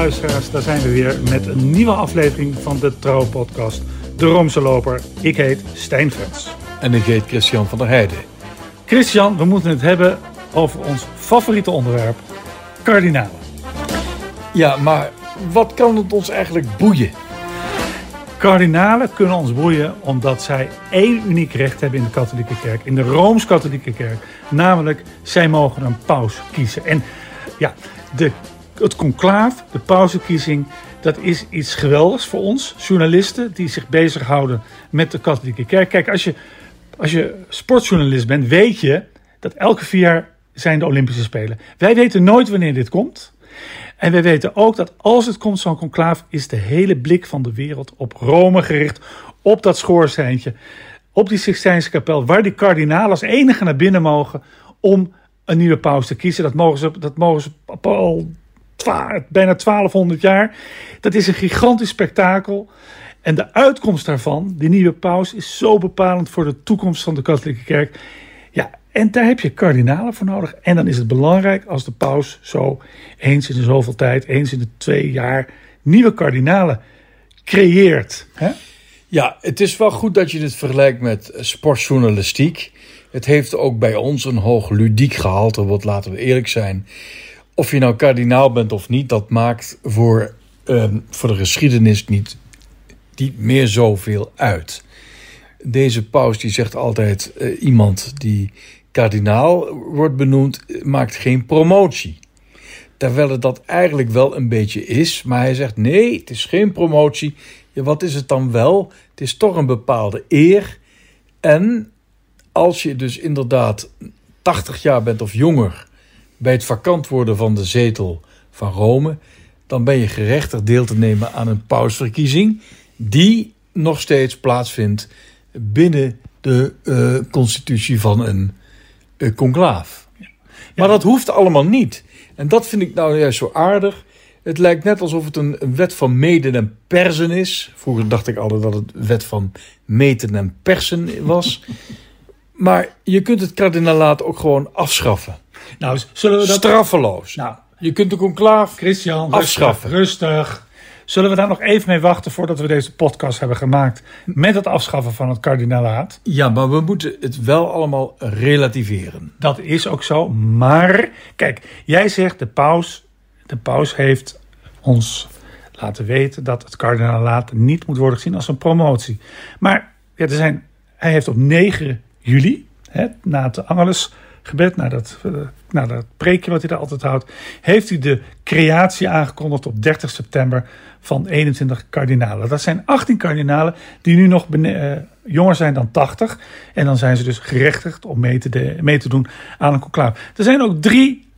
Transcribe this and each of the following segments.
Luisteraars, daar zijn we weer met een nieuwe aflevering van de Trouw-podcast De Roomse Loper. Ik heet Stijn Frans. En ik heet Christian van der Heijden. Christian, we moeten het hebben over ons favoriete onderwerp, kardinalen. Ja, maar wat kan het ons eigenlijk boeien? Kardinalen kunnen ons boeien omdat zij één uniek recht hebben in de katholieke kerk, in de Rooms-Katholieke kerk. Namelijk, zij mogen een paus kiezen. En ja, de, het conclaaf, de pausverkiezing, dat is iets geweldigs voor ons, journalisten die zich bezighouden met de katholieke kerk. Kijk, als je, als je sportjournalist bent, weet je dat elke vier jaar zijn de Olympische Spelen. Wij weten nooit wanneer dit komt. En wij weten ook dat als het komt, zo'n conclaaf, is de hele blik van de wereld op Rome gericht. Op dat schoorsteintje, op die Sixtijnse kapel, waar die kardinalen als enige naar binnen mogen om een nieuwe paus te kiezen. Dat mogen ze, dat mogen ze al bijna 1200 jaar. Dat is een gigantisch spektakel. En de uitkomst daarvan, die nieuwe paus, is zo bepalend voor de toekomst van de katholieke kerk. Ja, en daar heb je kardinalen voor nodig. En dan is het belangrijk als de paus zo eens in zoveel tijd, eens in de twee jaar, nieuwe kardinalen creëert. Ja, het is wel goed dat je dit vergelijkt met sportjournalistiek. Het heeft ook bij ons een hoog ludiek gehalte, wat laten we eerlijk zijn. Of je nou kardinaal bent of niet, dat maakt voor, ehm, voor de geschiedenis niet, niet meer zoveel uit. Deze paus die zegt altijd: uh, iemand die kardinaal wordt benoemd, maakt geen promotie. Terwijl het dat eigenlijk wel een beetje is. Maar hij zegt: nee, het is geen promotie. Ja, wat is het dan wel? Het is toch een bepaalde eer. En als je dus inderdaad 80 jaar bent of jonger bij het vakant worden van de zetel van Rome, dan ben je gerechtigd deel te nemen aan een pausverkiezing die nog steeds plaatsvindt binnen de uh, constitutie van een uh, conclaaf. Ja. Maar dat hoeft allemaal niet. En dat vind ik nou juist zo aardig. Het lijkt net alsof het een, een wet van meten en persen is. Vroeger dacht ik altijd dat het een wet van meten en persen was. maar je kunt het kardinalaat ook gewoon afschaffen. Nou, zullen we dat... Straffeloos. Nou, je kunt de conclaaf Christian, afschaffen. Rustig, rustig. Zullen we daar nog even mee wachten voordat we deze podcast hebben gemaakt met het afschaffen van het kardinalaat? Ja, maar we moeten het wel allemaal relativeren. Dat is ook zo. Maar kijk, jij zegt de paus, de paus heeft ons laten weten dat het kardinalaat niet moet worden gezien als een promotie. Maar ja, er zijn, hij heeft op 9 juli, hè, na het Angelus gebed, na dat, uh, na dat preekje wat hij daar altijd houdt, heeft hij de creatie aangekondigd op 30 september van 21 kardinalen. Dat zijn 18 kardinalen die nu nog uh, jonger zijn dan 80. En dan zijn ze dus gerechtigd om mee te, de, mee te doen aan een conclave. Er zijn ook drie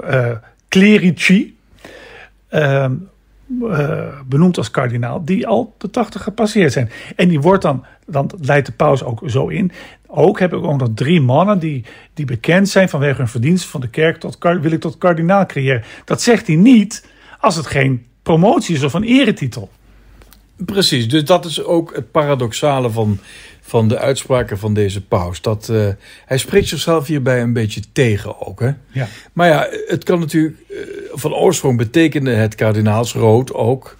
uh, clerici, uh, benoemd als kardinaal, die al de 80 gepasseerd zijn. En die wordt dan, dan leidt de paus ook zo in. Ook heb ik ook nog drie mannen die, die bekend zijn vanwege hun verdiensten van de kerk. Tot, wil ik tot kardinaal creëren. Dat zegt hij niet als het geen promotie is of een eretitel. Precies, dus dat is ook het paradoxale van, van de uitspraken van deze paus. Dat, uh, hij spreekt zichzelf hierbij een beetje tegen ook. Hè? Ja. Maar ja, het kan natuurlijk uh, van oorsprong betekenen het kardinaalsrood ook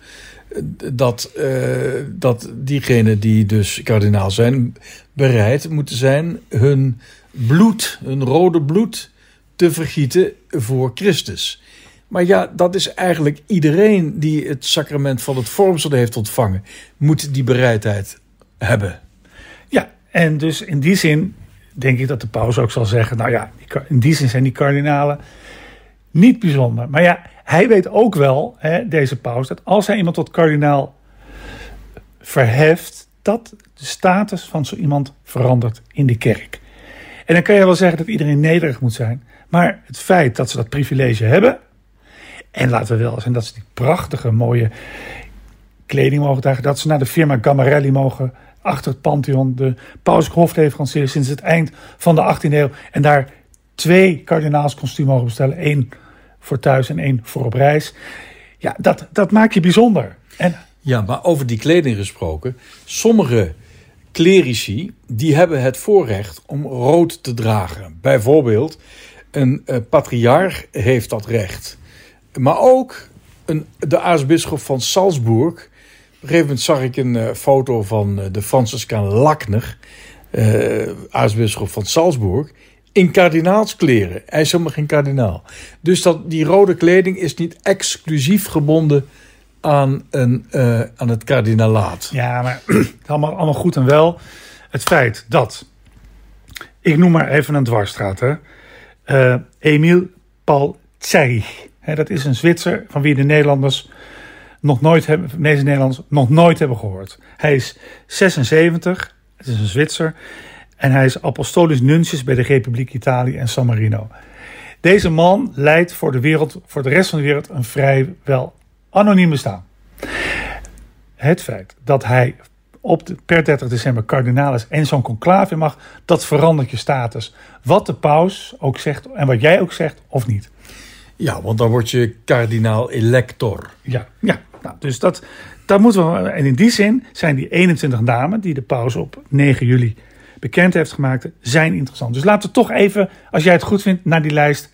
dat, uh, dat diegenen die dus kardinaal zijn, bereid moeten zijn hun bloed, hun rode bloed, te vergieten voor Christus. Maar ja, dat is eigenlijk iedereen die het sacrament van het vormsel heeft ontvangen, moet die bereidheid hebben. Ja, en dus in die zin denk ik dat de paus ook zal zeggen: nou ja, in die zin zijn die kardinalen niet bijzonder. Maar ja, hij weet ook wel, hè, deze paus, dat als hij iemand tot kardinaal verheft, dat de status van zo iemand verandert in de kerk. En dan kan je wel zeggen dat iedereen nederig moet zijn. Maar het feit dat ze dat privilege hebben. En laten we wel zijn dat ze die prachtige, mooie kleding mogen dragen. Dat ze naar de firma Gammarelli mogen. Achter het Pantheon. De pauselijke hofleverancier sinds het eind van de 18e eeuw. En daar twee kardinaalskostuums mogen bestellen. één voor thuis en één voor op reis. Ja, dat, dat maakt je bijzonder. En, ja, maar over die kleding gesproken. Sommige clerici die hebben het voorrecht om rood te dragen. Bijvoorbeeld, een uh, patriarch heeft dat recht. Maar ook een, de aartsbisschop van Salzburg. Op een gegeven moment zag ik een eh, foto van eh, de Franciscaan Lakner, aartsbisschop van Salzburg, in kardinaalskleren. Hij is helemaal geen kardinaal. Dus dat, die rode kleding is niet exclusief gebonden aan, een, aan het kardinalaat. Ja, maar allemaal, allemaal goed en wel. Het feit dat, ik noem maar even een dwarsstraat, hè. Emile Paul Zeich. dat is een Zwitser van wie de Nederlanders nog nooit hebben, de meeste Nederlanders nog nooit hebben gehoord. Hij is 76, het is een Zwitser. En hij is apostolisch nuntius bij de Republiek Italië en San Marino. Deze man leidt voor de, wereld, voor de rest van de wereld een vrijwel anoniem bestaan. Het feit dat hij op de, per 30 december kardinalis en zo'n conclave mag, dat verandert je status. Wat de paus ook zegt en wat jij ook zegt of niet. Ja, want dan word je kardinaal elector. Ja, ja. Nou, dus dat, dat moeten we. En in die zin zijn die 21 namen die de paus op 9 juli bekend heeft gemaakt, zijn interessant. Dus laten we toch even, als jij het goed vindt, naar die lijst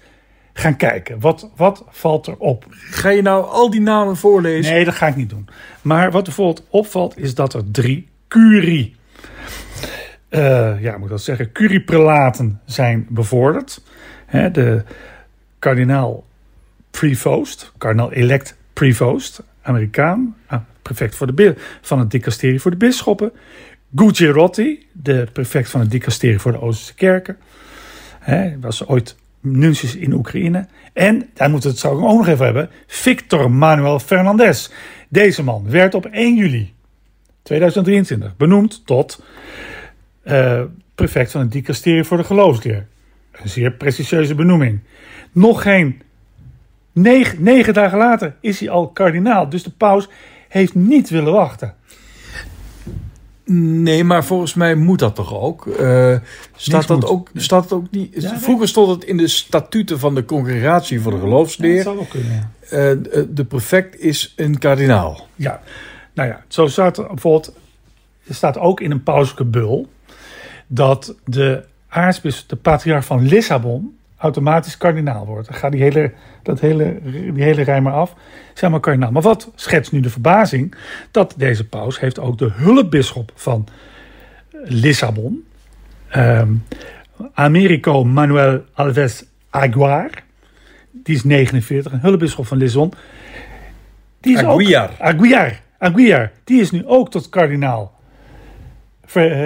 gaan kijken. Wat, wat valt er op? Ga je nou al die namen voorlezen? Nee, dat ga ik niet doen. Maar wat bijvoorbeeld opvalt, is dat er drie curie. Uh, ja, moet ik dat zeggen? Curieprelaten zijn bevorderd. De kardinaal Prevost, kardinaal-elect Prevost, Amerikaan, ah, prefect voor de, van het dicasterie voor de bisschoppen. Gucciarotti, de prefect van het dicasterie voor de Oosterse kerken. Hij was ooit nuntius in Oekraïne. En, daar moeten we het straks ook nog even hebben, Victor Manuel Fernandez. Deze man werd op 1 juli 2023 benoemd tot uh, prefect van het dicasterie voor de geloofsleer. Een zeer prestigieuze benoeming. Nog geen negen dagen later is hij al kardinaal. Dus de paus heeft niet willen wachten. Nee, maar volgens mij moet dat toch ook? Uh, staat, dat ook staat het ook niet? Vroeger stond het in de statuten van de congregatie voor de geloofsleer. dat zou ook kunnen. Uh, de prefect is een kardinaal. Ja, nou ja, zo staat er bijvoorbeeld. Er staat ook in een pauselijke bul dat de aartsbisschop, de patriarch van Lissabon, automatisch kardinaal wordt. Dan gaat die hele, dat hele, die hele rij maar af. Zeg maar kardinaal. Maar wat schetst nu de verbazing? Dat deze paus heeft ook de hulpbisschop van Lissabon. Um, Americo Manuel Alves Aguiar. Die is 49, een hulpbisschop van Lissabon. Die is Aguiar. Ook, Aguiar. Aguiar. Die is nu ook tot kardinaal.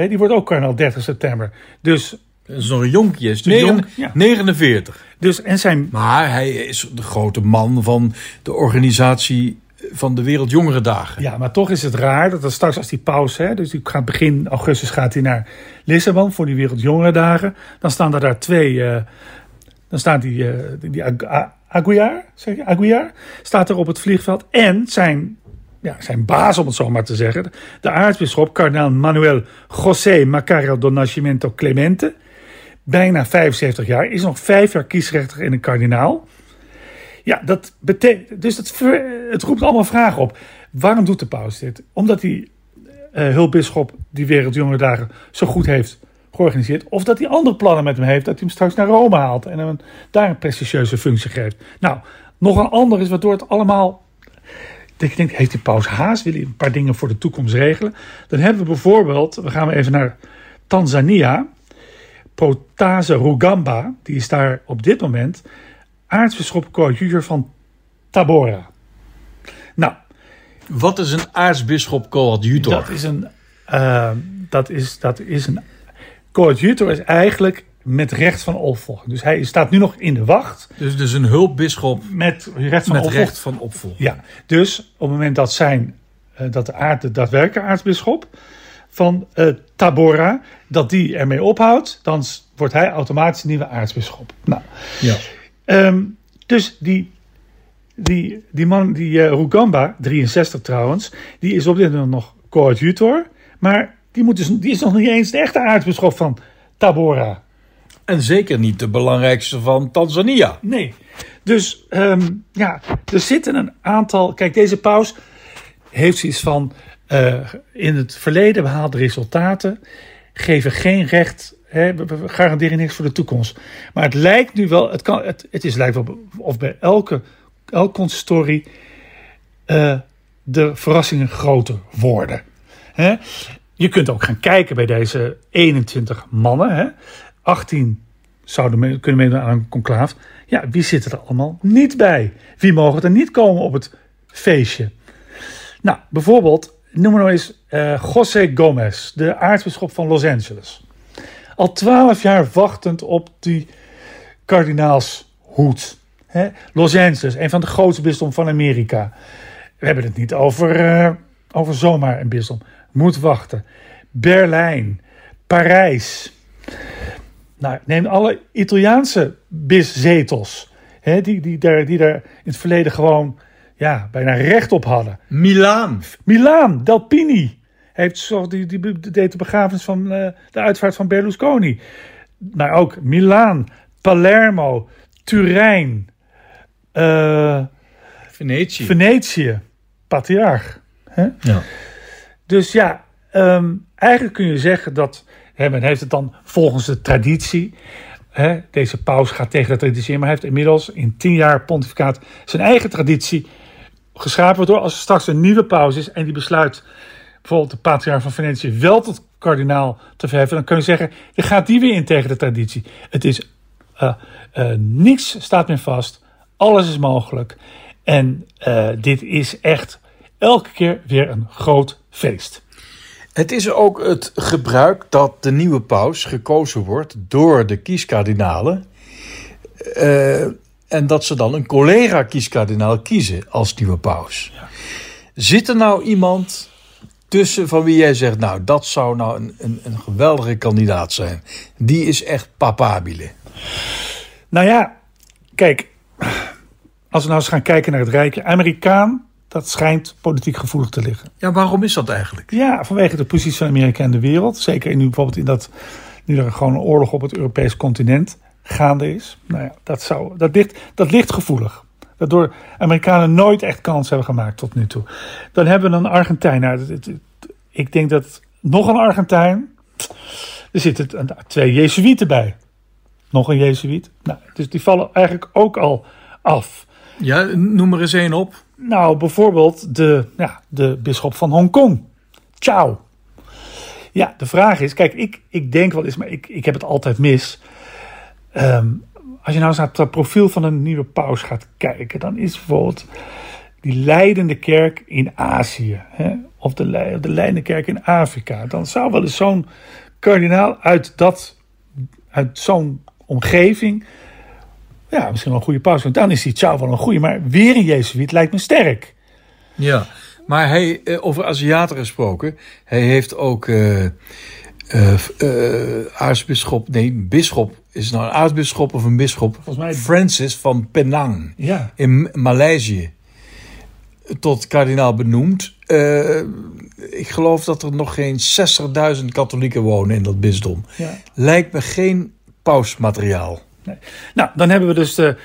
Die wordt ook kardinaal 30 september. Dus dat is nog een jonkje, is 49. Dus, en zijn... Maar hij is de grote man van de organisatie van de Wereldjongerendagen. Ja, maar toch is het raar dat er straks als die pauze, hè, dus die gaat begin augustus gaat hij naar Lissabon voor die Wereldjongerendagen. Dan staan er daar twee, uh, dan staat die, uh, die Aguiar, zeg je, Aguiar, staat er op het vliegveld. En zijn, ja, zijn baas, om het zo maar te zeggen, de aartsbisschop, kardinaal Manuel José Macario do Nascimento Clemente bijna 75 jaar, is nog vijf jaar kiesrechter in een kardinaal. Ja, dat betekent. Dus het, het roept allemaal vragen op. Waarom doet de paus dit? Omdat hij uh, hulpbisschop die Wereldjonge Dagen zo goed heeft georganiseerd. Of dat hij andere plannen met hem heeft. Dat hij hem straks naar Rome haalt en hem daar een prestigieuze functie geeft. Nou, nog een ander is waardoor het allemaal. Dat je denkt, heeft die paus haast? Wil hij een paar dingen voor de toekomst regelen? Dan hebben we bijvoorbeeld, we gaan even naar Tanzania. Potase Rugamba, die is daar op dit moment aartsbisschop coadjutor van Tabora. Nou. Wat is een aartsbisschop coadjutor? Dat is een, uh, dat is, dat is een coadjutor is eigenlijk met recht van opvolging. Dus hij staat nu nog in de wacht. Dus, dus een hulpbisschop met recht van, met opvolging. recht van opvolging. Ja, dus op het moment dat zijn, uh, dat de, aard, de daadwerkelijke aartsbisschop van uh, Tabora, dat die ermee ophoudt, dan wordt hij automatisch nieuwe aartsbisschop. Nou, ja. Um, dus die, die, die man, die uh, Rugamba, 63 trouwens, die is op dit moment nog coadjutor, maar die, moet dus, die is nog niet eens de echte aartsbisschop van Tabora. En zeker niet de belangrijkste van Tanzania. Nee. Dus um, ja, er zitten een aantal. Kijk, deze paus heeft zoiets van. Uh, in het verleden behaalde resultaten geven geen recht, hè, we garanderen niks voor de toekomst. Maar het lijkt nu wel, het, kan, het, is lijkt wel of bij elke elk consistorie uh, de verrassingen groter worden. Hè? Je kunt ook gaan kijken bij deze 21 mannen. Hè? 18 zouden kunnen meedoen aan een conclaaf. Ja, wie zit er allemaal niet bij? Wie mogen er niet komen op het feestje? Nou, bijvoorbeeld, noem maar nou eens uh, José Gomez, de aartsbisschop van Los Angeles. Al twaalf jaar wachtend op die kardinaalshoed. Hè? Los Angeles, een van de grootste bisdom van Amerika. We hebben het niet over, uh, over zomaar een bisdom. Moet wachten. Berlijn, Parijs. Nou, neem alle Italiaanse biszetels. Die, die, die daar in het verleden gewoon ja, bijna recht op hadden. Milaan. Milaan, Delpini. Heeft zo, die, die deed de begrafenis van uh, de uitvaart van Berlusconi. Maar ook Milaan, Palermo, Turijn. Uh, Venetië. Venetië. Patriarch. Hè? Ja. Dus ja, um, eigenlijk kun je zeggen dat Hè, men heeft het dan volgens de traditie. Hè, deze paus gaat tegen de traditie in, maar hij heeft inmiddels in tien jaar pontificaat zijn eigen traditie geschapen. Waardoor als er straks een nieuwe paus is en die besluit bijvoorbeeld de patriarch van Venetië wel tot kardinaal te verheffen, dan kun je zeggen, je gaat die weer in tegen de traditie. Het is, uh, uh, niks staat meer vast, alles is mogelijk. En uh, dit is echt elke keer weer een groot feest. Het is ook het gebruik dat de nieuwe paus gekozen wordt door de kieskardinalen. En dat ze dan een collega-kieskardinaal kiezen als nieuwe paus. Ja. Zit er nou iemand tussen van wie jij zegt, nou dat zou nou een, een, een geweldige kandidaat zijn. Die is echt papabile. Nou ja, kijk, als we nou eens gaan kijken naar het rijke Amerikaan dat schijnt politiek gevoelig te liggen. Ja, waarom is dat eigenlijk? Ja, vanwege de positie van Amerika in de wereld. Zeker nu bijvoorbeeld in dat, nu er gewoon een oorlog op het Europees continent gaande is. Nou ja, dat, zou, dat, ligt, dat ligt gevoelig. Waardoor Amerikanen nooit echt kans hebben gemaakt tot nu toe. Dan hebben we een Argentijn. Nou, ik denk dat nog een Argentijn. Er zitten twee Jezuïeten bij. Nog een Jezuïet. Nou, dus die vallen eigenlijk ook al af. Ja, noem er eens één op. Nou, bijvoorbeeld de, ja, de bisschop van Hongkong. Ciao. Ja, de vraag is, kijk, ik, ik denk wel eens, maar ik, ik heb het altijd mis. Um, als je nou naar het profiel van een nieuwe paus gaat kijken, dan is bijvoorbeeld die leidende kerk in Azië, hè, of de, de leidende kerk in Afrika, dan zou wel eens zo'n kardinaal uit, dat, uit zo'n omgeving ja, misschien wel een goede paus. Dan is die Chow wel een goede. Maar weer een Jezuïet lijkt me sterk. Ja, maar hij, eh, over Aziaten gesproken, hij heeft ook uh, aartsbisschop, nee, bisschop, is nou een aartsbisschop of een bisschop? Volgens mij Francis van Penang ja. in Maleisië tot kardinaal benoemd. Uh, ik geloof dat er nog geen 60.000 katholieken wonen in dat bisdom. Ja. Lijkt me geen pausmateriaal. Nee. Nou, dan hebben we dus de,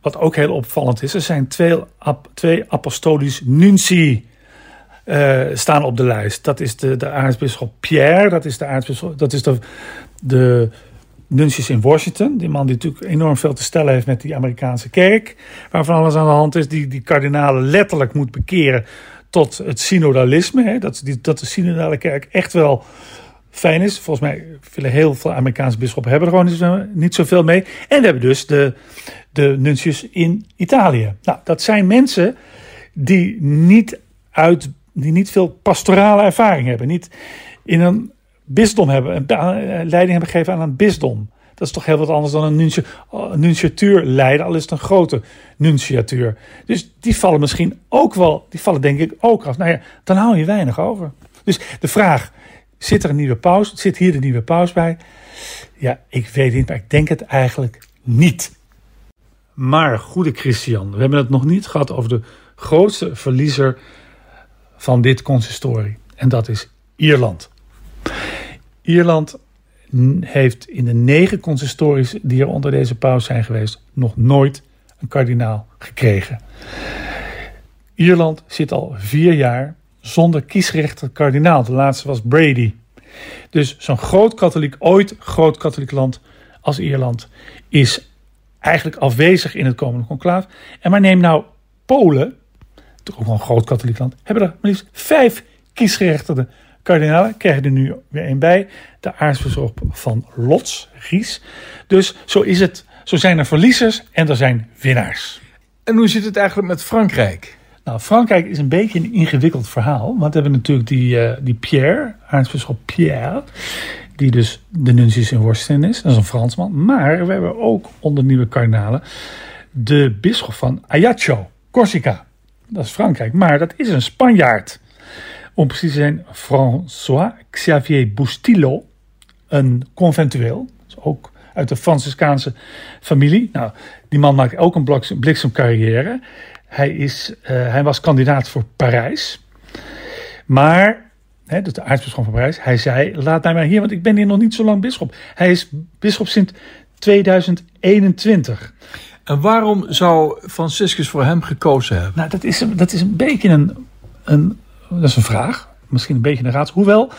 wat ook heel opvallend is. Er zijn twee, twee apostolisch nunci uh, staan op de lijst. Dat is de, de aartsbisschop Pierre. Dat is de aartsbisschop, dat is de, de nuntius in Washington. Die man die natuurlijk enorm veel te stellen heeft met die Amerikaanse kerk. Waarvan alles aan de hand is. Die die kardinalen letterlijk moet bekeren tot het synodalisme. Hè? Dat, die, dat de synodale kerk echt wel fijn is. Volgens mij willen heel veel Amerikaanse bisschoppen hebben er gewoon niet, niet zoveel mee. En we hebben dus de, de nuncius in Italië. Nou, dat zijn mensen die niet, uit, die niet veel pastorale ervaring hebben. Niet in een bisdom hebben, een leiding hebben gegeven aan een bisdom. Dat is toch heel wat anders dan een, een nunciatuur leiden, al is het een grote nunciatuur. Dus die vallen misschien ook wel, die vallen denk ik ook af. Nou ja, dan hou je weinig over. Dus de vraag, Zit er een nieuwe paus? Zit hier de nieuwe paus bij? Ja, ik weet niet, maar ik denk het eigenlijk niet. Maar, goede Christian, we hebben het nog niet gehad over de grootste verliezer van dit consistorie. En dat is Ierland. Ierland heeft in de negen consistories die er onder deze paus zijn geweest, nog nooit een kardinaal gekregen. Ierland zit al vier jaar zonder kiesrechter kardinaal. De laatste was Brady. Dus zo'n groot katholiek, ooit groot katholiek land als Ierland, is eigenlijk afwezig in het komende conclaaf. En maar neem nou Polen, toch ook wel een groot katholiek land, hebben er maar liefst vijf kiesgerechtigde kardinalen. Krijgen er nu weer één bij. De aartsbisschop van Lotz, Ries. Dus zo is het. Zo zijn er verliezers en er zijn winnaars. En hoe zit het eigenlijk met Frankrijk? Nou, Frankrijk is een beetje een ingewikkeld verhaal. Want we hebben natuurlijk die, uh, die Pierre, aartsbisschop Pierre. Die dus de nuntius in Worsten is. Dat is een Fransman. Maar we hebben ook onder nieuwe kardinalen de bisschop van Ajaccio, Corsica. Dat is Frankrijk. Maar dat is een Spanjaard. Om precies te zijn, François Xavier Bustillo. Een conventueel. Dus ook uit de Franciscaanse familie. Nou, die man maakt ook een bliksemcarrière. Hij, is, uh, hij was kandidaat voor Parijs. Maar, hè, dus de aartsbisschop van Parijs, hij zei: Laat mij maar hier, want ik ben hier nog niet zo lang bisschop. Hij is bisschop sinds 2021. En waarom zou Franciscus voor hem gekozen hebben? Nou, dat is, dat is een beetje een, een, dat is een vraag. Misschien een beetje een raad. Hoewel,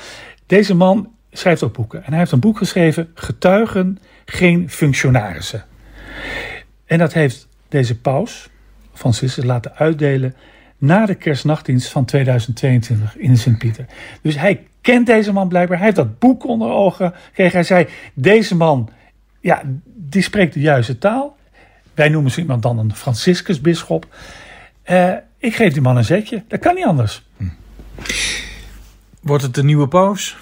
deze man schrijft ook boeken. En hij heeft een boek geschreven, Getuigen, geen functionarissen. En dat heeft deze paus, Franciscus, laten uitdelen na de kerstnachtdienst van 2022 in Sint-Pieter. Dus hij kent deze man blijkbaar. Hij heeft dat boek onder ogen gekregen. Hij zei, deze man, ja, die spreekt de juiste taal. Wij noemen zo iemand dan een Franciscus-bisschop. Uh, ik geef die man een zetje. Dat kan niet anders. Hm. Wordt het de nieuwe paus?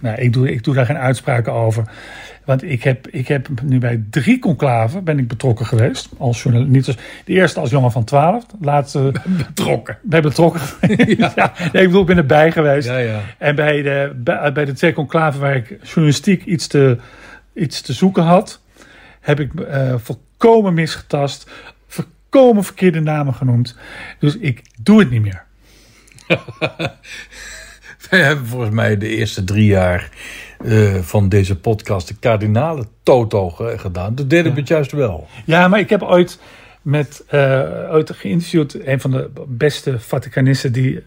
Nou, ik doe, ik doe daar geen uitspraken over. Want ik heb, ik heb nu bij drie conclaven ben ik betrokken geweest. Als journalist. Niet als, de eerste als jongen van 12. De laatste. Betrokken. Ben betrokken. ja. ja. ik bedoel, ik ben erbij geweest. Ja, ja. En bij de, bij, bij de twee conclaven waar ik journalistiek iets te, iets te zoeken had. Heb ik uh, volkomen misgetast. Volkomen verkeerde namen genoemd. Dus ik doe het niet meer. Wij hebben volgens mij de eerste drie jaar uh, van deze podcast de kardinalen toto gedaan. Dat deden we het juist wel. Ja, maar ik heb ooit met uh, ooit geïnterviewd een van de beste Vaticanisten die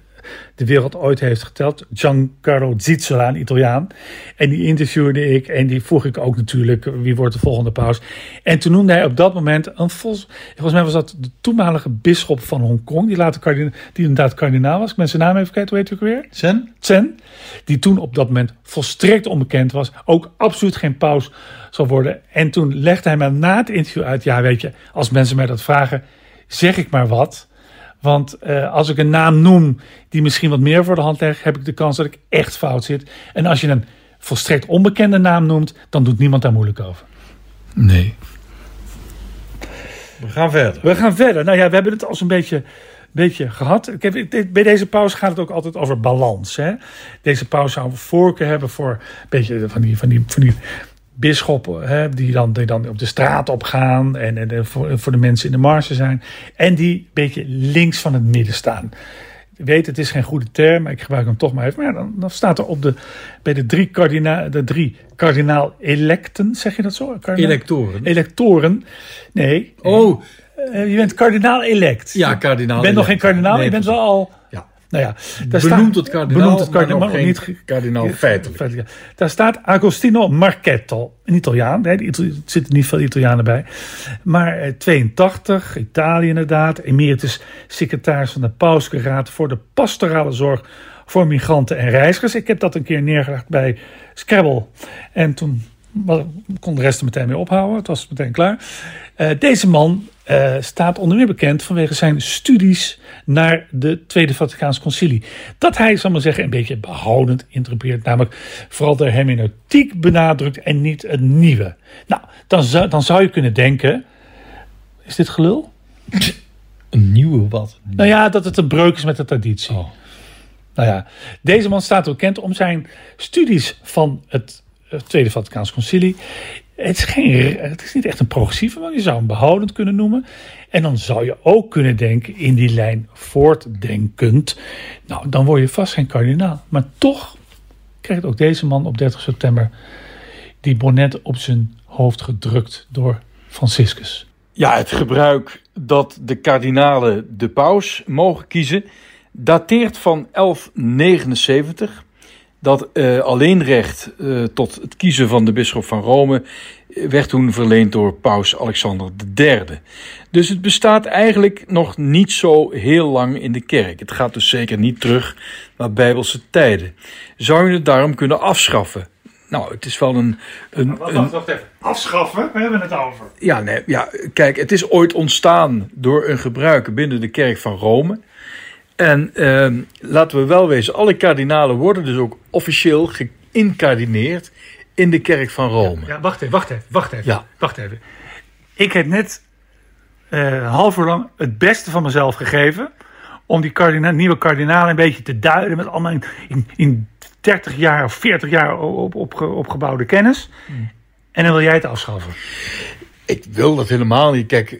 de wereld ooit heeft geteld. Giancarlo Zizzola, een Italiaan. En die interviewde ik en die vroeg ik ook natuurlijk wie wordt de volgende paus. En toen noemde hij op dat moment een volgens, volgens mij was dat de toenmalige bisschop van Hongkong, die later kardinaal, die inderdaad kardinaal was. Ik ben zijn naam even kijken, hoe heet hij ook weer? Zen? Zen. Die toen op dat moment volstrekt onbekend was. Ook absoluut geen paus zal worden. En toen legde hij me na het interview uit, ja weet je, als mensen mij dat vragen, zeg ik maar wat. Want uh, als ik een naam noem die misschien wat meer voor de hand legt, heb ik de kans dat ik echt fout zit. En als je een volstrekt onbekende naam noemt, dan doet niemand daar moeilijk over. Nee. We gaan verder. We gaan verder. Nou ja, we hebben het als een beetje, beetje gehad. Ik heb, bij deze pauze gaat het ook altijd over balans. Hè? Deze pauze zou voorkeur hebben voor een beetje van die, van die, van die bisschoppen hè, die, dan, die dan op de straat opgaan en, en voor, voor de mensen in de marge zijn. En die een beetje links van het midden staan. Ik weet, het is geen goede term, maar ik gebruik hem toch maar even. Maar ja, dan, dan staat er op de, bij de drie, kardina, de drie kardinaal-electen, zeg je dat zo? Kardinaal, electoren. Electoren. Nee. Oh. Uh, je bent kardinaal-elect. Ja, kardinaal. Je bent nog geen kardinaal, nee, je bent wel al nou ja, daar benoemt het kardinaal, benoemt het kardinaal maar, maar niet kardinaal feitelijk. Daar staat Agostino Marchetto, een Italiaan. er zitten niet veel Italianen bij. Maar 82, eh, Italië inderdaad. Emeritus secretaris van de Pauselijke Raad voor de pastorale zorg voor migranten en reizigers. Ik heb dat een keer neergelegd bij Scrabble. En toen kon de rest er meteen mee ophouden. Het was meteen klaar. Uh, deze man uh, staat onder meer bekend vanwege zijn studies naar de Tweede Vaticaans Concilie. Dat hij, zal maar zeggen, een beetje behoudend interpreteert. Namelijk vooral de hermeneutiek benadrukt en niet het nieuwe. Nou, dan zou, dan zou je kunnen denken... Is dit gelul? Een nieuwe wat? Nou ja, dat het een breuk is met de traditie. Oh. Nou ja, deze man staat bekend om zijn studies van het Tweede Vaticaans Concilie. Het is, geen, het is niet echt een progressieve man. Je zou hem behoudend kunnen noemen. En dan zou je ook kunnen denken in die lijn voortdenkend. Nou, dan word je vast geen kardinaal. Maar toch krijgt ook deze man op 30 september die bonnet op zijn hoofd gedrukt door Franciscus. Ja, het gebruik dat de kardinalen de paus mogen kiezen dateert van 1179. Dat uh, alleen recht uh, tot het kiezen van de bisschop van Rome werd toen verleend door paus Alexander III. Dus het bestaat eigenlijk nog niet zo heel lang in de kerk. Het gaat dus zeker niet terug naar bijbelse tijden. Zou je het daarom kunnen afschaffen? Nou, het is wel een. een, wacht, wacht, wacht even. Afschaffen? We hebben het over. Ja, nee, ja, kijk, het is ooit ontstaan door een gebruiker binnen de kerk van Rome. En eh, laten we wel wezen, alle kardinalen worden dus ook officieel geïncardineerd in de kerk van Rome. Ja, wacht even, wacht even, wacht even. Ja. Wacht even. Ik heb net uh, half uur lang het beste van mezelf gegeven om die kardina nieuwe kardinalen een beetje te duiden met allemaal in, in, 30 jaar of 40 jaar op, op, opgebouwde kennis. Hmm. En dan wil jij het afschaffen. Ik wil dat helemaal niet. Kijk,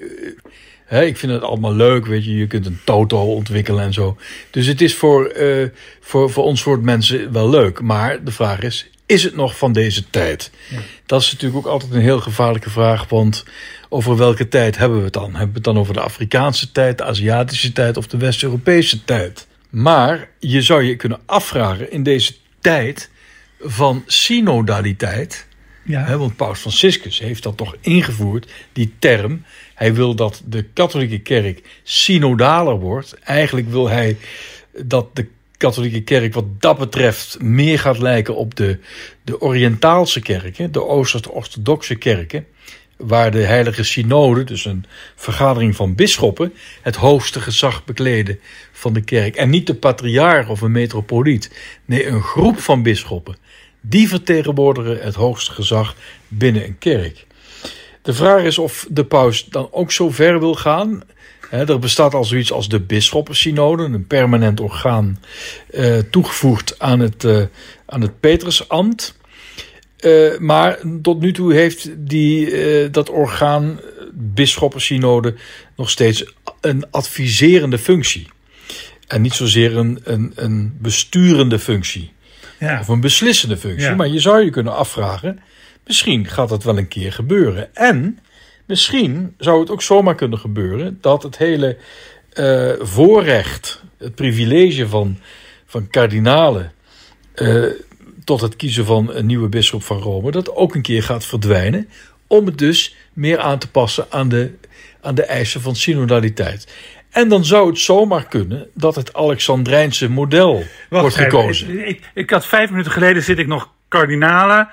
eh, ik vind het allemaal leuk, weet je. Je kunt een toto ontwikkelen en zo. Dus het is voor, uh, voor, voor ons soort mensen wel leuk. Maar de vraag is, is het nog van deze tijd? Ja. Dat is natuurlijk ook altijd een heel gevaarlijke vraag. Want over welke tijd hebben we het dan? Hebben we het dan over de Afrikaanse tijd, de Aziatische tijd of de West-Europese tijd? Maar je zou je kunnen afvragen in deze tijd van synodaliteit. Ja. Hè, want Paus Franciscus heeft dat toch ingevoerd, die term. Hij wil dat de katholieke kerk synodaler wordt. Eigenlijk wil hij dat de katholieke kerk wat dat betreft meer gaat lijken op de, de Oriëntaalse kerken, de Oost-orthodoxe kerken, waar de heilige synode, dus een vergadering van bisschoppen, het hoogste gezag bekleden van de kerk. En niet de patriarch of een metropoliet, nee, een groep van bisschoppen. Die vertegenwoordigen het hoogste gezag binnen een kerk. De vraag is of de paus dan ook zo ver wil gaan er bestaat al zoiets als de bisschoppensynode, een permanent orgaan uh, toegevoegd aan het, uh, aan het Petrusambt. Uh, maar tot nu toe heeft die, dat orgaan, bisschoppensynode, nog steeds een adviserende functie. En niet zozeer een, een, een besturende functie. Ja. Of een beslissende functie. Maar je zou je kunnen afvragen, misschien gaat dat wel een keer gebeuren. En Misschien zou het ook zomaar kunnen gebeuren dat het hele uh, voorrecht, het privilege van, van kardinalen uh, tot het kiezen van een nieuwe bisschop van Rome, dat ook een keer gaat verdwijnen, om het dus meer aan te passen aan de, aan de eisen van synodaliteit. En dan zou het zomaar kunnen dat het Alexandrijnse model wordt gekozen. Ik, ik, had vijf minuten geleden zit ik nog kardinalen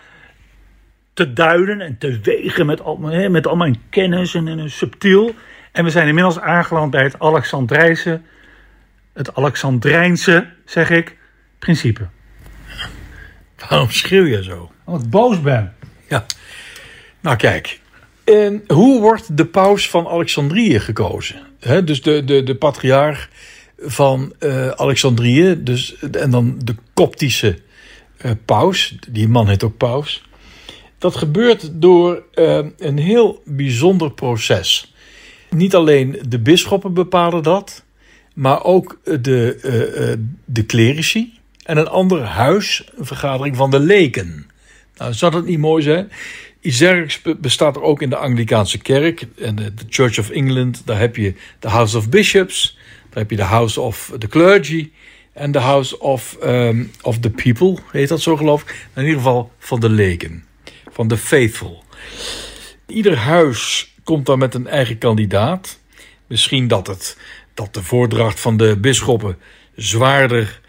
te duiden en te wegen met al, met al mijn kennis en, en subtiel. En we zijn inmiddels aangeland bij het Alexandrijnse, het Alexandrijnse, zeg ik, principe. Waarom schreeuw je zo? Omdat ik boos ben. Ja. Nou kijk, en hoe wordt de paus van Alexandrië gekozen? He, dus de, de, de patriarch van uh, Alexandrië, dus, en dan de koptische uh, paus. Die man heet ook paus. Dat gebeurt door uh, een heel bijzonder proces. Niet alleen de bisschoppen bepalen dat, maar ook de, uh, uh, de clerici en een ander huis, een vergadering van de leken. Nou, zou dat niet mooi zijn? Iets bestaat er ook in de Anglikaanse kerk en de, Church of England. Daar heb je de House of Bishops, daar heb je de House of the Clergy en de House of, um, of the People, heet dat zo geloof ik. In ieder geval van de leken van de faithful. Ieder huis komt dan met een eigen kandidaat. Misschien dat, het, dat de voordracht van de bisschoppen zwaarder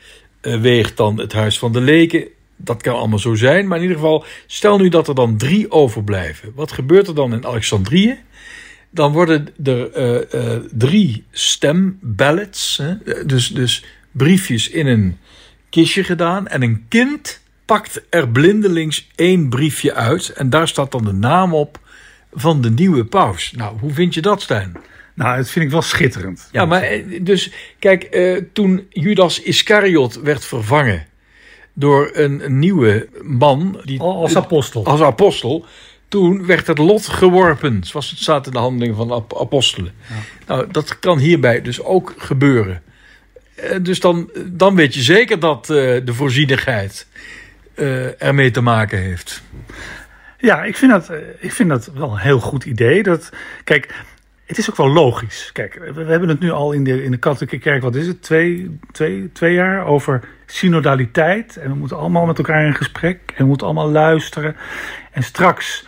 uh, weegt dan het huis van de leken. Dat kan allemaal zo zijn, maar in ieder geval, stel nu dat er dan drie overblijven. Wat gebeurt er dan in Alexandrië? Dan worden er uh, uh, drie stemballots, dus, dus briefjes in een kistje gedaan. En een kind pakt er blindelings één briefje uit en daar staat dan de naam op van de nieuwe paus. Nou, hoe vind je dat, Stijn? Nou, dat vind ik wel schitterend. Ja, maar eh, dus kijk, eh, toen Judas Iscariot werd vervangen door een, nieuwe man. Die, als apostel. Als apostel. Toen werd het lot geworpen, zoals het staat in de handelingen van de apostelen. Ja. Nou, dat kan hierbij dus ook gebeuren. Eh, dus dan, dan weet je zeker dat de voorzienigheid uh, ermee te maken heeft. Ja, ik vind, dat, eh, ik vind dat wel een heel goed idee. Dat, kijk, het is ook wel logisch. Kijk, we, hebben het nu al in de, in de katholieke kerk, wat is het, twee, twee, twee jaar over synodaliteit. En we moeten allemaal met elkaar in gesprek en we moeten allemaal luisteren. En straks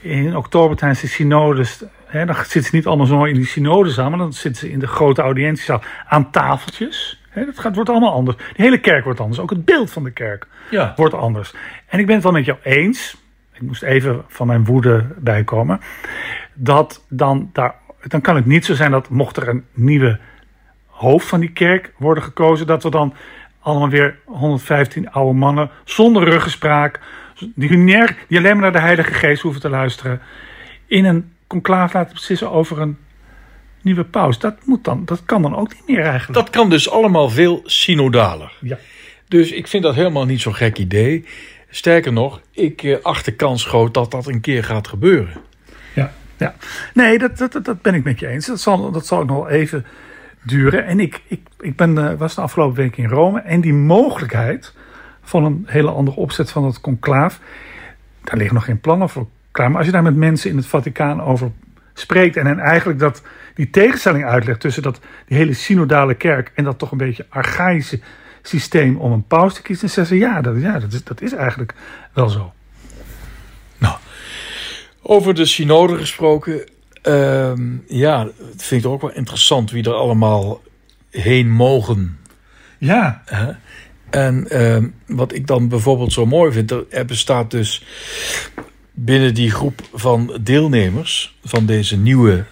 in oktober tijdens de synodes, hè, dan zitten ze niet allemaal zo in die synodezaal, maar dan zitten ze in de grote audiëntiezaal aan tafeltjes. Dat gaat, wordt allemaal anders. De hele kerk wordt anders. Ook het beeld van de kerk Ja. wordt anders. En ik ben het wel met jou eens. Ik moest even van mijn woede bijkomen. Dat dan daar. Dan kan het niet zo zijn dat mocht er een nieuwe hoofd van die kerk worden gekozen, dat we dan allemaal weer 115 oude mannen zonder ruggespraak, die, die alleen maar naar de Heilige Geest hoeven te luisteren, in een conclaaf laten beslissen over een nieuwe paus. Dat, moet dan, dat kan dan ook niet meer eigenlijk. Dat kan dus allemaal veel synodaler. Ja. Dus ik vind dat helemaal niet zo'n gek idee. Sterker nog, ik eh, acht de kans groot dat dat een keer gaat gebeuren. Ja, ja. nee, dat, dat, dat- ben ik met je eens. Dat zal, dat zal ook nog even duren. En ik, ik, ik ben, eh, was de afgelopen week in Rome. En die mogelijkheid van een hele andere opzet van het conclaaf. Daar liggen nog geen plannen voor klaar. Maar als je daar met mensen in het Vaticaan over spreekt. En hen eigenlijk dat, die tegenstelling uitlegt tussen dat, die hele synodale kerk. En dat toch een beetje archaïsche systeem om een paus te kiezen. Dan zeggen ze ja, dat, ja dat, is, dat is eigenlijk wel zo. Nou, over de synode gesproken. ehm, ja, het vind ik ook wel interessant wie er allemaal heen mogen. Ja? En ehm, wat ik dan bijvoorbeeld zo mooi vind, er bestaat dus binnen die groep van deelnemers van deze nieuwe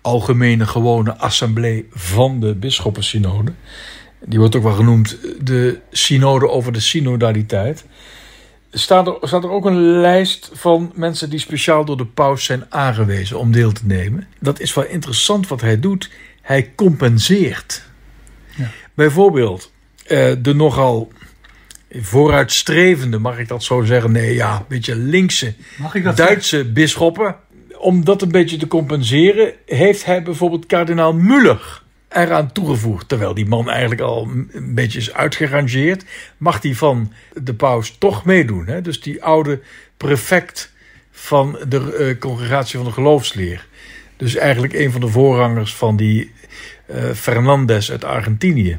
algemene gewone assemblee van de bisschoppensynode. Die wordt ook wel genoemd de synode over de synodaliteit. Staat er, staat er ook een lijst van mensen die speciaal door de paus zijn aangewezen om deel te nemen. Dat is wel interessant wat hij doet. Hij compenseert. Ja. Bijvoorbeeld eh, de nogal vooruitstrevende, mag ik dat zo zeggen? Nee, ja, een beetje linkse Duitse bisschoppen. Om dat een beetje te compenseren, heeft hij bijvoorbeeld kardinaal Muller eraan toegevoegd. Terwijl die man eigenlijk al een beetje is uitgerangeerd, mag hij van de paus toch meedoen. Hè? Dus die oude prefect van de eh, congregatie van de geloofsleer. Dus eigenlijk een van de voorrangers van die eh, Fernandez uit Argentinië.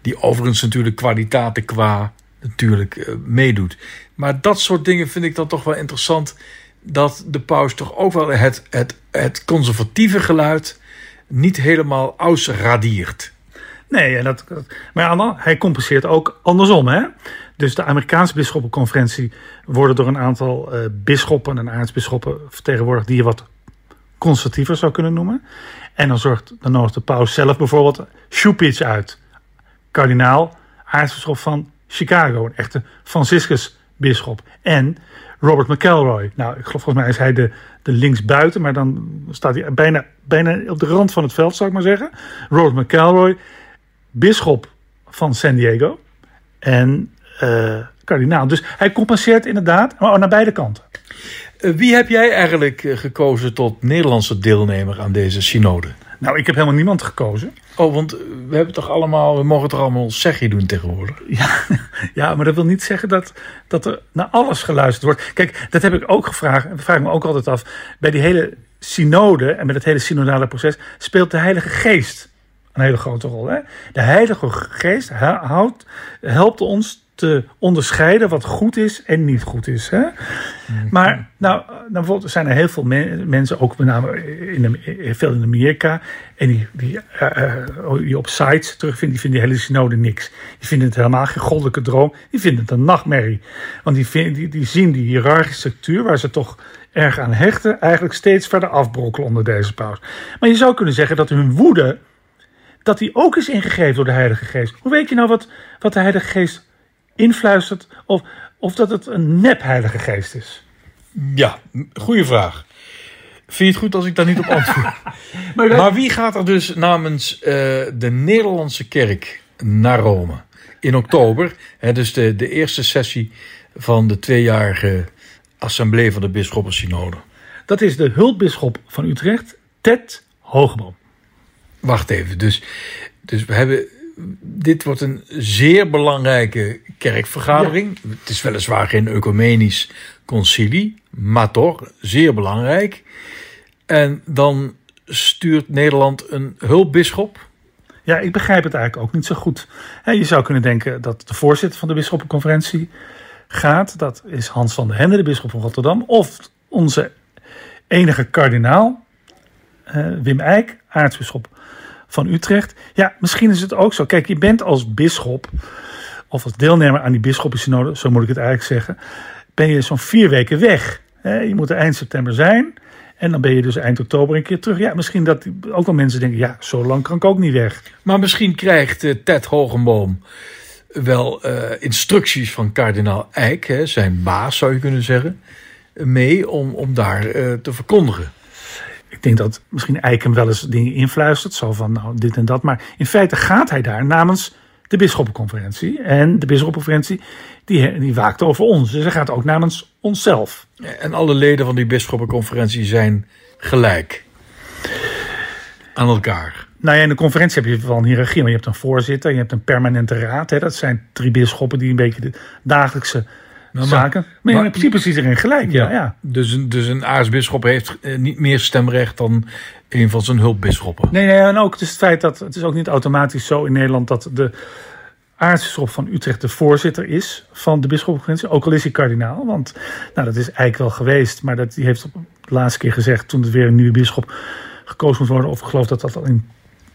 Die overigens natuurlijk kwaliteiten qua natuurlijk eh, meedoet. Maar dat soort dingen vind ik dan toch wel interessant. Dat de paus toch ook wel het, het, het conservatieve geluid niet helemaal ausradiert. Nee, en dat, maar dan- hij compenseert ook andersom. Hè? Dus de Amerikaanse bisschoppenconferentie worden door een aantal eh bisschoppen en aartsbisschoppen vertegenwoordigd die je wat conservatiever zou kunnen noemen. En dan zorgt dan de paus zelf bijvoorbeeld Šupić uit. Kardinaal, aartsbisschop van Chicago, een echte Franciscus-bisschop. En Robert McElroy. Nou, ik geloof volgens mij is hij de, de linksbuiten, maar dan staat hij bijna, bijna op de rand van het veld, zou ik maar zeggen. Robert McElroy, bisschop van San Diego en eh, kardinaal. Dus hij compenseert inderdaad maar naar beide kanten. Eh, Wie heb jij eigenlijk eh, gekozen tot Nederlandse deelnemer aan deze synode? Nou, ik heb helemaal niemand gekozen. Oh, want we hebben toch allemaal, we mogen toch allemaal zegje doen tegenwoordig? Ja, ja, maar dat wil niet zeggen dat, dat er naar alles geluisterd wordt. Kijk, dat heb ik ook gevraagd. En dat vraag ik me ook altijd af. Bij die hele synode en met het hele synodale proces speelt de Heilige Geest een hele grote rol. Hè? De Heilige Geest houdt, helpt ons te onderscheiden wat goed is en niet goed is. Hè? Maar nou, nou bijvoorbeeld zijn er heel veel men- mensen, ook met name in de, veel in Amerika, en die, die, eh, eh, die op sites terugvinden, die vinden die hele synode niks. Die vinden het helemaal geen goddelijke droom, die vinden het een nachtmerrie. Want die, vinden, die, die zien die hiërarchische structuur, waar ze toch erg aan hechten, eigenlijk steeds verder afbrokkelen onder deze paus. Maar je zou kunnen zeggen dat hun woede, dat die ook is ingegeven door de Heilige Geest. Hoe weet je nou wat, wat de Heilige Geest influistert, of, of dat het een nep Heilige Geest is? Ja, goede vraag. Vind je het goed als ik daar niet op antwoord? Maar, maar wie gaat er dus namens eh, de Nederlandse kerk naar Rome in oktober? Hè, dus de, de eerste sessie van de tweejarige assemblee van de bisschoppensynode. dat is de hulpbisschop van Utrecht, Ted Hoogboom. Wacht even, dus, dus we hebben. Dit wordt een zeer belangrijke kerkvergadering. Het is weliswaar geen ecumenisch concilie, maar toch zeer belangrijk. En dan stuurt Nederland een hulpbisschop? Ja, ik begrijp het eigenlijk ook niet zo goed. je zou kunnen denken dat de voorzitter van de bisschoppenconferentie gaat. Dat is Hans van der Hende, de bisschop van Rotterdam. Of onze enige kardinaal, uh, Wim Eijk, aartsbisschop van Utrecht. Ja, misschien is het ook zo. Kijk, je bent als bisschop, of als deelnemer aan die bisschoppensynode, zo moet ik het eigenlijk zeggen, ben je zo'n vier weken weg. Je moet er eind september zijn. En dan ben je dus eind oktober een keer terug. Ja, misschien dat ook wel mensen denken, ja, zo lang kan ik ook niet weg. Maar misschien krijgt uh, Ted Hogenboom wel uh, instructies van kardinaal Eijk, hè, zijn baas zou je kunnen zeggen, mee om, om daar te verkondigen. Ik denk dat misschien Eijk hem wel eens dingen influistert, zo van nou dit en dat. Maar in feite gaat hij daar namens de bisschoppenconferentie. En de bisschoppenconferentie die, die waakt over ons. Dus hij gaat ook namens onszelf. En alle leden van die bisschoppenconferentie zijn gelijk aan elkaar. Nou ja, in de conferentie heb je wel een hiërarchie. Maar je hebt een voorzitter, je hebt een permanente raad. Hè. Dat zijn drie bisschoppen die een beetje de dagelijkse nou, zaken. Maar, maar in principe is iedereen gelijk. Ja, ja. Dus, een, dus een aartsbisschop heeft eh, niet meer stemrecht dan een van zijn hulpbisschoppen. Nee, nee, en ook het, het feit dat het is ook niet automatisch zo in Nederland dat de aartsbisschop van Utrecht de voorzitter is van de bisschopconferentie. Ook al is hij kardinaal, want nou, dat is eigenlijk wel geweest. Maar dat, die heeft op de laatste keer gezegd toen er weer een nieuwe bisschop gekozen moet worden. Of ik geloof dat dat al in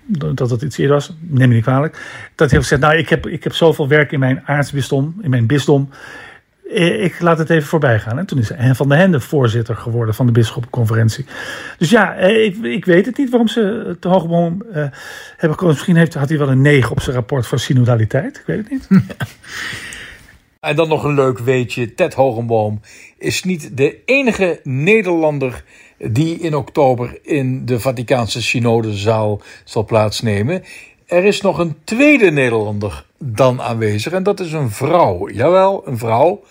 dat het iets eerder was, neem me niet kwalijk. Dat hij heeft gezegd, nou ik heb, ik heb zoveel werk in mijn aartsbisdom, in mijn bisdom. Eh, ik laat het even voorbij gaan. En toen is van der Hende voorzitter geworden van de bisschoppenconferentie. Dus ja, eh, ik, ik weet het niet waarom ze te hoogboom uh, hebben gekozen. Misschien heeft, had hij wel een 9 op zijn rapport voor synodaliteit. Ik weet het niet. En dan nog een leuk weetje. Ted Hogenboom is niet de enige Nederlander die in oktober in de Vaticaanse synodezaal zal plaatsnemen. Er is nog een tweede Nederlander dan aanwezig en dat is een vrouw. Jawel, een vrouw.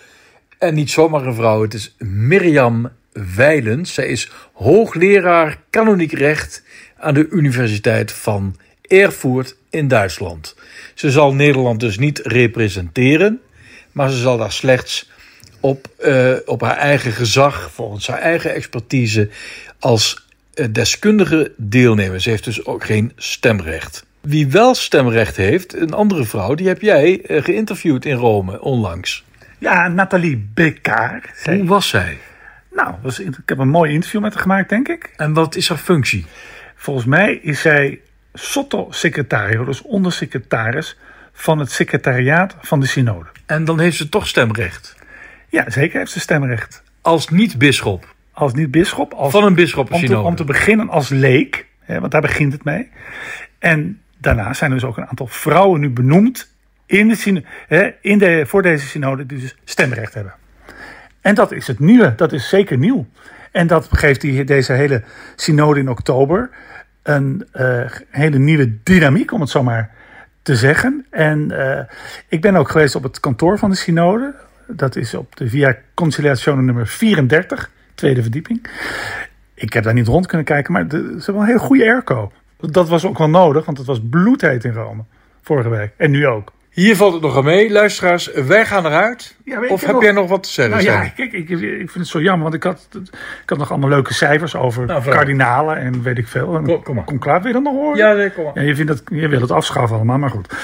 En niet zomaar een vrouw, het is Mirjam Weilens. Zij is hoogleraar kanoniek recht aan de Universiteit van Erfurt in Duitsland. Ze zal Nederland dus niet representeren, maar ze zal daar slechts op, uh, op haar eigen gezag, volgens haar eigen expertise, als uh, deskundige deelnemen. Ze heeft dus ook geen stemrecht. Wie wel stemrecht heeft, een andere vrouw, die heb jij uh, geïnterviewd in Rome onlangs. Ja, Nathalie Bekkaar. Hoe was zij? Nou, was, ik heb een mooi interview met haar gemaakt, denk ik. En wat is haar functie? Volgens mij is zij sotto-secretario, dus ondersecretaris van het secretariaat van de synode. En dan heeft ze toch stemrecht? Ja, zeker heeft ze stemrecht. Als niet-bisschop? Als niet-bisschop. Van een bisschoppensynode? Om, te, om te beginnen als leek, hè, want daar begint het mee. En daarna zijn er dus ook een aantal vrouwen nu benoemd in de, hè, in de, voor deze synode die dus stemrecht hebben. En dat is het nieuwe, dat is zeker nieuw. En dat geeft die, deze hele synode in oktober een uh, hele nieuwe dynamiek, om het zo maar te zeggen. En uh, ik ben ook geweest op het kantoor van de synode. Dat is op de Via Conciliatione nummer 34, tweede verdieping. Ik heb daar niet rond kunnen kijken, maar ze hebben een hele goede airco. Dat was ook wel nodig, want het was bloedheet in Rome. Vorige week. En nu ook. Hier valt het nog aan mee, luisteraars. Wij gaan eruit. of heb jij nog wat te zeggen? Nou ja, kijk, ik, ik, vind het zo jammer, want ik had, ik had nog allemaal leuke cijfers over nou, kardinalen en weet ik veel. En, kom, maar. Kom klaar, wil je dat nog horen? Ja, nee, kom maar. Ja, je, vindt dat, je wil het afschaffen allemaal, maar goed. Um,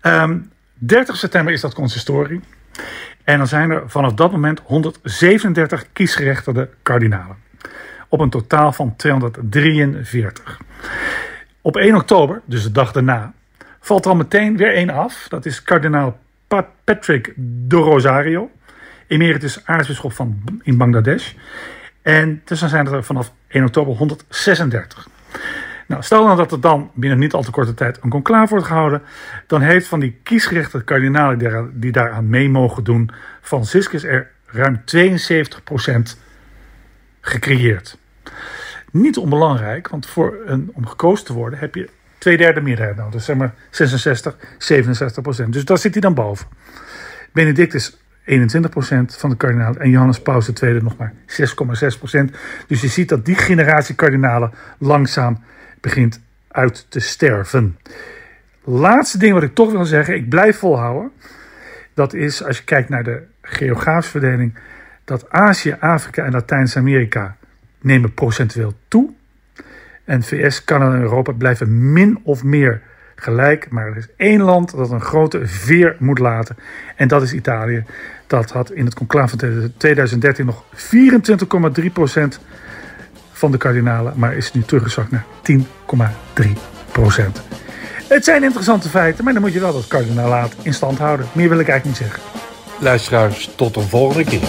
ehm, 30 september is dat consistorie. En dan zijn er vanaf dat moment 137 kiesgerechtigde kardinalen. Op een totaal van 243. Op 1 oktober, dus de dag daarna, valt er al meteen weer één af. Dat is kardinaal Patrick de Rosario, emeritus aartsbisschop van in Bangladesh. En dan zijn er vanaf 1 oktober 136. Nou, stel nou dat er dan binnen niet al te korte tijd een conclave wordt gehouden, dan heeft van die kiesgerechte kardinalen die daaraan mee mogen doen, Franciscus er ruim 72% gecreëerd. Niet onbelangrijk, want voor een, om gekozen te worden heb je twee derde meerderheid nodig. Dus zeg maar 66, 67 procent. Dus daar zit hij dan boven. Benedictus 21 procent van de kardinalen en Johannes Paus II nog maar 6,6 procent. Dus je ziet dat die generatie kardinalen langzaam begint uit te sterven. Laatste ding wat ik toch wil zeggen, ik blijf volhouden. Dat is als je kijkt naar de geografische verdeling, dat Azië, Afrika en Latijns-Amerika nemen procentueel toe. En VS, Canada en Europa blijven min of meer gelijk. Maar er is één land dat een grote veer moet laten. En dat is Italië. Dat had in het conclave van 2013 nog 24,3% van de kardinalen. Maar is nu teruggezakt naar 10,3%. Het zijn interessante feiten, maar dan moet je wel dat kardinaalaat in stand houden. Meer wil ik eigenlijk niet zeggen. Luisteraars, tot de volgende keer.